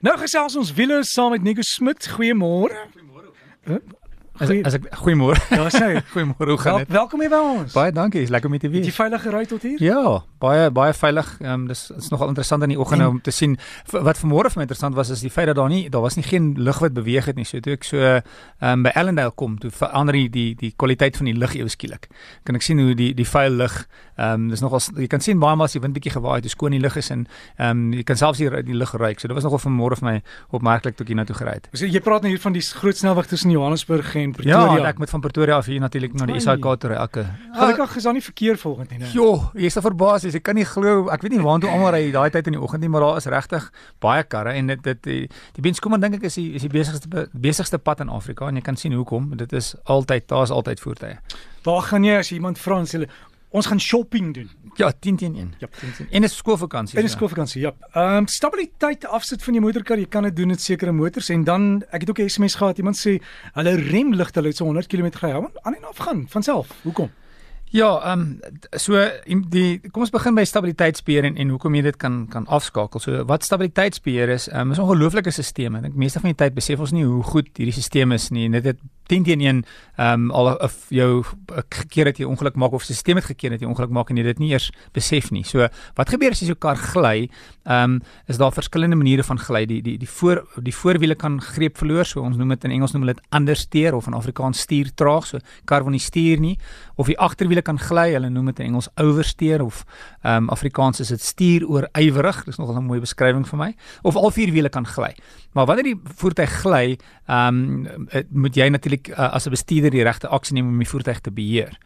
Nou gesels ons wiele saam met Nico Smit. Goeiemôre. Goeiemôre. Huh? As, Goeie- as ek goeiemôre. Ja, sê. Goeiemôre. Hoe gaan dit? welkom hier by ons. Baie dankie. Is lekker om hier te Het jy wees. veilig gery tot hier? Ja, baie baie veilig. Ehm um, dis is nogal interessant in die oggend om te sien wat vanmôre vir my interessant was is die feit dat daar nie daar was nie geen lug wat beweeg het nie. So toe ek so ehm um, by Ellendale kom, toe verander die die die kwaliteit van die lug ewe skielik. Kan ek sien hoe die die vuil lug ehm um, dis nogal jy kan sien baie maar as die wind bietjie gewaai het, hoe skoon die lug is en ehm um, jy kan selfs die die lug ruik. So dit was nogal vanmôre vir my opmerklik toe ek hiernatoe gery het. So, jy praat nou hier van die groot snelweg tussen Johannesburg en Pretoria. Ja, ek moet van Pretoria af hier natuurlik na die. SAK toe ry. Gelukkig is daar nie verkeer volgende nie. né? Jo, jy is verbaas, jy kan nie glo, ek weet nie waartoe almal ry daai tyd in die oggend nie, maar daar is regtig baie karre en dit dit die, die Benskoman dink ek is die is die besigste besigste pad in Afrika en jy kan sien hoekom. Dit is altyd, daar's altyd voertuie. Waar gaan jy as iemand vra en sê hulle, ons gaan shopping doen? Ja, 10 teen 1. Ja. 10 teen 1. En is skoolvakansie. In 'n skoolvakansie, ja. Ehm um, stabiliteit afsit van jou motorkar, jy kan dit doen met sekere motors en dan ek het ook 'n SMS gehad, iemand sê hulle remligte hulle het so 100 km gery. Aan en af gaan van self. Hoekom? Ja, ehm um, so die kom ons begin by stabiliteitsbeheer en en hoekom jy dit kan kan afskakel. So wat stabiliteitsbeheer is, ehm um, is 'n ongelooflike stelsel. Ek dink meeste van die tyd besef ons nie hoe goed hierdie stelsel is nie. Dit het 10 teen 1 ehm um, al of jou eh, gekeer het jy ongeluk maak of stelsel het gekeer het jy ongeluk maak en jy dit nie eers besef nie. So wat gebeur as jy jou kar gly? Ehm um, is daar verskillende maniere van gly. Die die die voor die voorwiele kan greep verloor. So ons noem dit in Engels noem hulle dit understeer of in Afrikaans stuur traag. So kar wil nie stuur nie of die agterwiele kan gly. Hulle noem dit in Engels oversteer of ehm um, Afrikaans is dit stuur oor ywerig. Dis nogal 'n mooi beskrywing vir my. Of al vier wiele kan gly. Maar wanneer die voertuig gly, ehm um, moet jy natuurlik uh, as 'n bestuurder die regte aksie neem om die voertuig te beheer.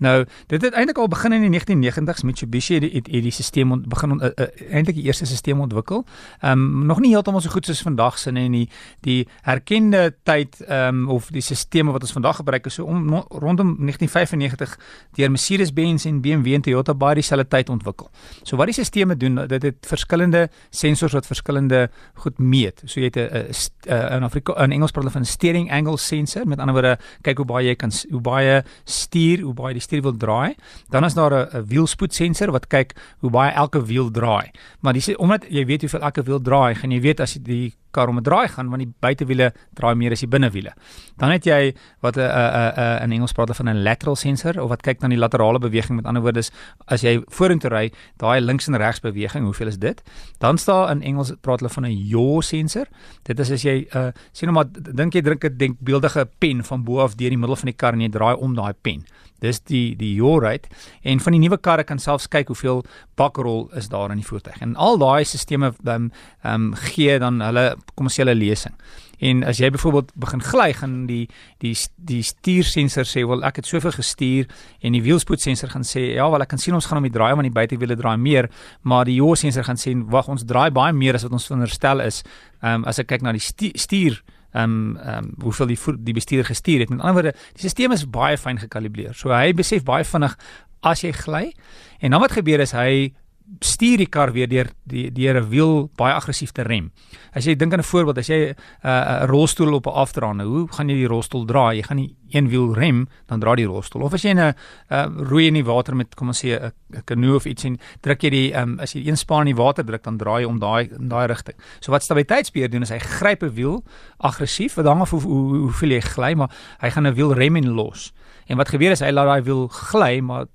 Nou, dit het eintlik al begin in die 1990s Mitsubishi het het, het die stelsel begin on, uh, uh, eintlik die eerste stelsel ontwikkel. Ehm um, nog nie heeltemal so goed soos vandag se nie en die die herkende tyd ehm um, of die stelsels wat ons vandag gebruik is so om no, rondom 1995 deur Mercedes-Benz en BMW en Toyota baie dieselfde tyd ontwikkel. So wat die stelsels doen, dit het verskillende sensors wat verskillende goed meet. So jy het 'n 'n in Afrika in Engels praat hulle van steering angle sensor. Met ander woorde, kyk hoe baie jy kan hoe baie stuur, hoe baie die stuur wil draai. Dan is daar 'n 'n wielspoed sensor wat kyk hoe baie elke wiel draai. Maar dis omdat jy weet hoeveel elke wiel draai, gaan jy weet as die kar om 'n draai gaan want die buitewiele draai meer as die binnewiele. Dan het jy wat 'n 'n 'n in Engels praat van 'n lateral sensor of wat kyk na die laterale beweging. Met ander woorde, is as jy vorentoe ry, daai links en regs beweging, hoeveel is dit? Dan staan in Engels praat hulle van 'n yaw sensor. Dit is as jy uh sien nou maar dink jy drink 'n denkbeeldige pen van bo af deur die middel van die kar en jy draai om daai pen. Dis die die yaw rate en van die nuwe karre kan selfs kyk hoeveel bakrol is daar in die voertuig. En al daai stelsels ehm um, gee dan hulle kommersiële lesing. En as jy byvoorbeeld begin gly, gaan die die die stuursensor sê, "Wel, ek het soveel gestuur" en die wielspoedsensor gaan sê, "Ja, wel ek kan sien ons gaan om die draai want die buitewiele draai meer," maar die yaw sensor gaan sê, "Wag, ons draai baie meer as wat ons veronderstel is." Ehm um, as ek kyk na die stu- stuur ehm um, ehm um, hoeveel die voer, die bestuurder gestuur het. Met ander woorde, die stelsel is baie fyn gekalibreer. So hy besef baie vinnig as jy gly. En dan wat gebeur is hy stuur die kar weer deur die deur 'n wiel baie aggressief te rem. As jy dink aan 'n voorbeeld, as jy uh, 'n rolstoel op 'n afdraande, hoe gaan jy die rolstoel draai? Jy gaan nie een wiel rem, dan draai die rolstoel. Of as jy 'n uh, roei in die water met kom ons sê 'n kanoe of iets en druk jy die um, as jy een span in die water druk, dan draai jy om daai daai rigting. So wat stabiliteitsbeheer doen is hy gryp 'n wiel aggressief, wat hang af hoe, hoe hoeveel jy gly, maar hy gaan 'n wiel rem en los. En wat gebeur is hy laat daai wiel gly, maar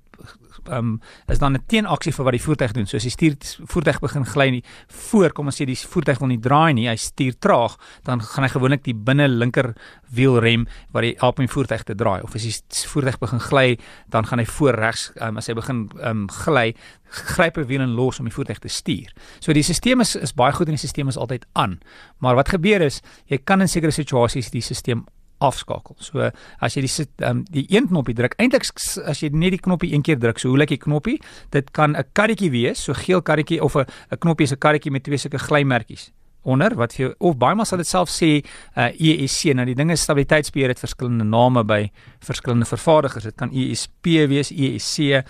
um, is dan 'n teenaksie vir wat die voertuig doen. So as die stuur voertuig begin gly nie voor, kom ons sê die voertuig wil nie draai nie, hy stuur traag, dan gaan hy gewoonlik die binne linker wielrem wat die help om die voertuig te draai. Of as die voertuig begin gly, dan gaan hy voor regs, um, as hy begin ehm um, gly, gryp 'n wiel en los om die voertuig te stuur. So die stelsel is is baie goed en die stelsel is altyd aan. Maar wat gebeur is, jy kan in sekere situasies die stelsel afskakel. So as jy die sit um, die een knoppie druk, eintlik as jy net die knoppie een keer druk, so hoe lyk die knoppie? Dit kan 'n karretjie wees, so geel karretjie of 'n 'n knoppie is 'n karretjie met twee sulke glymerkies onder wat vir jou of baie maal sal dit self sê uh, ESC nou die ding is stabiliteitsbeheer het verskillende name by verskillende vervaardigers dit kan ESP wees ESC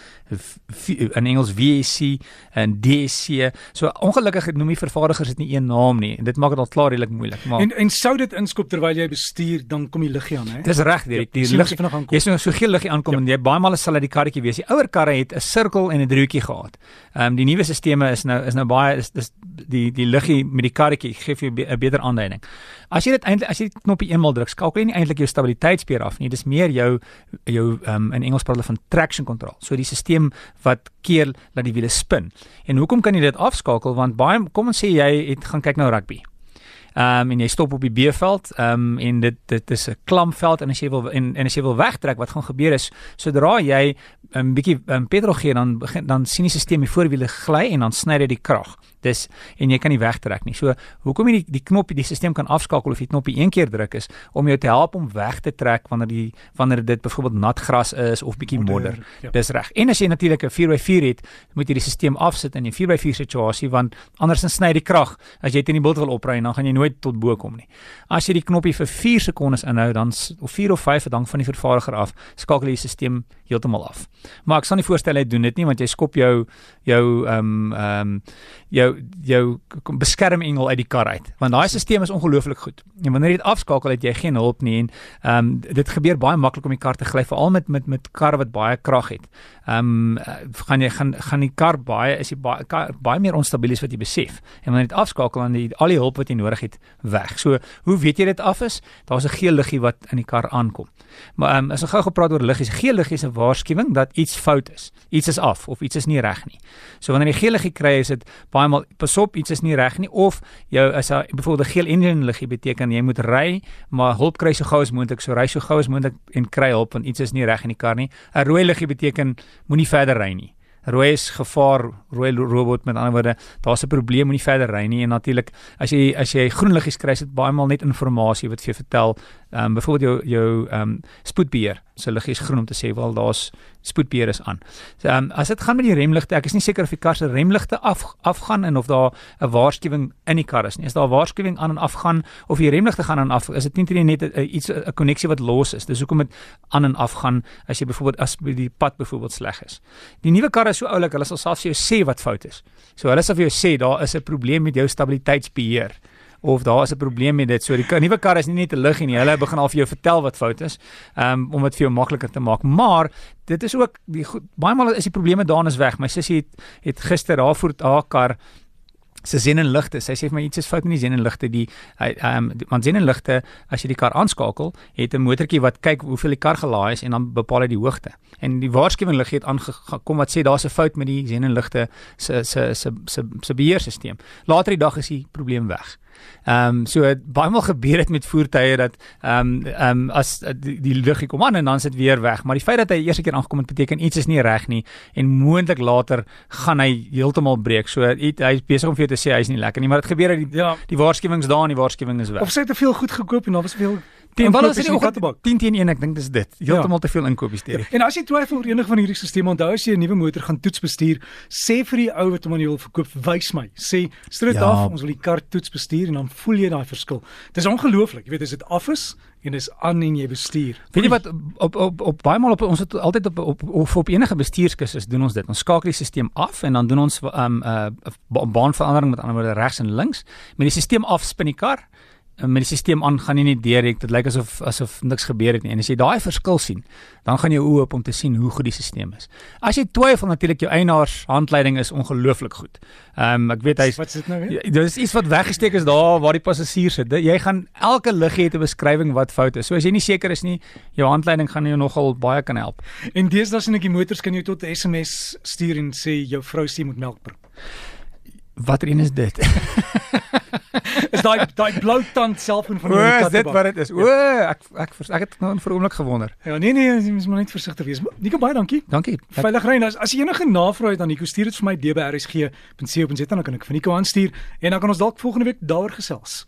in Engels VSC en DSC so ongelukkig noem die vervaardigers dit nie een naam nie en dit maak dit al klaar redelik moeilik maar En en sou dit inskop terwyl jy bestuur, dan kom die liggie aan, hè? Dis reg, die die sien lig. Jy sien so geel liggie aankom Ja. en jy baie male sal dit die karretjie wees. Die ouer karre het 'n sirkel en 'n driehoekie gehad. Ehm um, die nuwe stelsels is nou is nou baie is dis die die liggie met die karretjie bietjie gee vir jou 'n beter aanduiding. As jy dit eintlik as jy die knoppie eenmal druk, skakel jy nie eintlik jou stabiliteitsspier af nie. Dis meer jou jou ehm um, in Engels praat hulle van traction control. So die stelsel wat keer dat die wiele spin. En hoekom kan jy dit afskakel? Want baie kom ons sê jy het gaan kyk na rugby. Ehm um, en jy stop op die B-veld, ehm um, en dit dit is 'n klampveld en as jy wil en, en as jy wil wegtrek, wat gaan gebeur is sodra jy 'n um, bietjie um, petrol gee dan begin dan sien die stelsel die voorwiele gly en dan sny dit die krag. Dis en jy kan nie wegtrek nie. So hoekom jy die die knoppie die stelsel kan afskakel of jy die knoppie een keer druk is om jou te help om weg te trek wanneer die wanneer dit byvoorbeeld nat gras is of bietjie modder. Ja. Dis reg. En as jy natuurlik 'n 4x4 het, moet jy die stelsel afsit in 'n 4x4 situasie want anders dan sny die krag as jy teen die bult wil opry en dan gaan jy nooit tot bo kom nie. As jy die knoppie vir 4 sekondes inhou dan of 4 of 5 dan van die vervaardiger af, skakel jy die stelsel heeltemal af. Maar ek sal nie voorstel hy doen dit nie want jy skop jou jou ehm um, ehm um, jou jou beskermengel uit die kar uit want daai stelsel is ongelooflik goed. En wanneer jy dit afskakel het jy geen hulp nie en ehm um, dit gebeur baie maklik om die kar te gly veral met met met karre wat baie krag het. Ehm um, gaan jy gaan gaan die kar baie is jy baie kar, baie meer onstabiel as wat jy besef. En wanneer jy dit afskakel dan die al die hulp wat jy nodig het weg. So hoe weet jy dit af is? Daar's 'n geel liggie wat in die kar aankom. Maar ehm um, as ons gou gepraat oor liggies, geel liggie is 'n waarskuwing dat iets fout is. Iets is af of iets is nie reg nie. So wanneer jy geel liggie kry is dit baie maal pas op iets is nie reg nie of jou is 'n byvoorbeeld geel engine liggie beteken jy moet ry maar hulp kry so gou as moontlik so ry so gou as moontlik en kry hulp want iets is nie reg in die kar nie. 'n rooi liggie beteken moenie verder ry nie. Rooi is gevaar rooi robot met ander woorde daar's 'n probleem moenie verder ry nie. En natuurlik as jy as jy groen liggies kry is dit baie maal net inligting wat vir jou vertel ehm um, byvoorbeeld jou jou ehm um, spoedbeheer se liggie is groen om te sê wel daar's spoedbeheer is aan. So ehm um, as dit gaan met die remligte, ek is nie seker of die kar se remligte af afgaan en of daar 'n waarskuwing in die kar is nie. Is daar 'n waarskuwing aan en af gaan of die remligte gaan aan en af? Is dit nie net a, a, iets 'n koneksie wat los is? Dis hoekom dit aan en af gaan as jy byvoorbeeld as die pad byvoorbeeld sleg is. Die nuwe karre is so oulik, hulle sal selfs vir jou sê wat fout is. So hulle sal vir jou sê daar is 'n probleem met jou stabiliteitsbeheer of daar is 'n probleem met dit. So die nuwe kar is nie net 'n liggie nie. Hulle begin al vir jou vertel wat fout is, um, om dit vir jou makliker te maak. Maar dit is ook die goed, baie maal is die probleme daarin is weg. My sussie het het gister haar voet haar kar se sien en ligte. Sy sê vir my iets is fout met die sien en ligte. Die ehm um, want sien en ligte as jy die kar aanskakel, het 'n motortjie wat kyk hoeveel die kar gelaai is en dan bepaal hy die hoogte. En die waarskuwing lig het aangekom wat sê daar's 'n fout met die sien en ligte se se se se se beheerstelsel. Later die dag is die probleem weg. Ehm um, so baie maal gebeur dit met voertuie dat ehm um, ehm um, as die, die liggie kom aan en dan sit weer weg, maar die feit dat hy eers 'n keer aangekom het beteken iets is nie reg nie en moontlik later gaan hy heeltemal breek. So hy hy's besig om vir jou te sê hy's nie lekker nie, maar dit gebeur dat die ja. die waarskuwings daar en die waarskuwing is weg. Of sy het te veel goed gekoop en daar was veel Teen wat is die oggend 10 teen 1 ek dink dis dit. Heeltemal ja. te veel inkopies teer. Ja. En as jy twyfel oor enige van hierdie stelsels, onthou as jy 'n nuwe motor gaan toets bestuur, sê vir die ou wat hom aan jou wil verkoop, wys my. Sê stryd ja. af, ons wil die kar toets bestuur en dan voel jy daai verskil. Dis ongelooflik. Jy weet as dit af is en dis aan en jy bestuur. Weet jy wat op op op baie maal op ons het altyd op op of op enige bestuurskursus doen ons dit. Ons skakel die stelsel af en dan doen ons 'n um, uh, baanverandering met ander woorde regs en links. Met die stelsel af spin die kar met die stelsel aan gaan nie net deur dit lyk asof asof niks gebeur het nie. En as jy daai verskil sien dan gaan jy oop op om te sien hoe goed die stelsel is. As jy twyfel natuurlik jou eienaars handleiding is ongelooflik goed. Ehm um, ek weet hy's wat sit nou weer? Ja, dis iets wat weggesteek is daar waar die passasier sit. Jy gaan elke liggie het 'n beskrywing wat fout is. So as jy nie seker is nie jou handleiding gaan jou nogal baie kan help. En deesdae sien ek die motors kan jy tot SMS stuur en sê jou vrou sê moet melk bring watter een is dit? is daai daai blou tand selfoon van my kat. O, dit wat dit is. O, ek ek ek het nou vir 'n oomblik gewonder. Ja, nee nee, jy moet maar net versigtig wees. Nico baie dankie. Dankie. Veilig ry. As as jy enige navrae het dan Nico stuur dit vir my dbrsg.co.za dan kan ek vir Nico aanstuur en dan kan ons dalk volgende week daaroor gesels.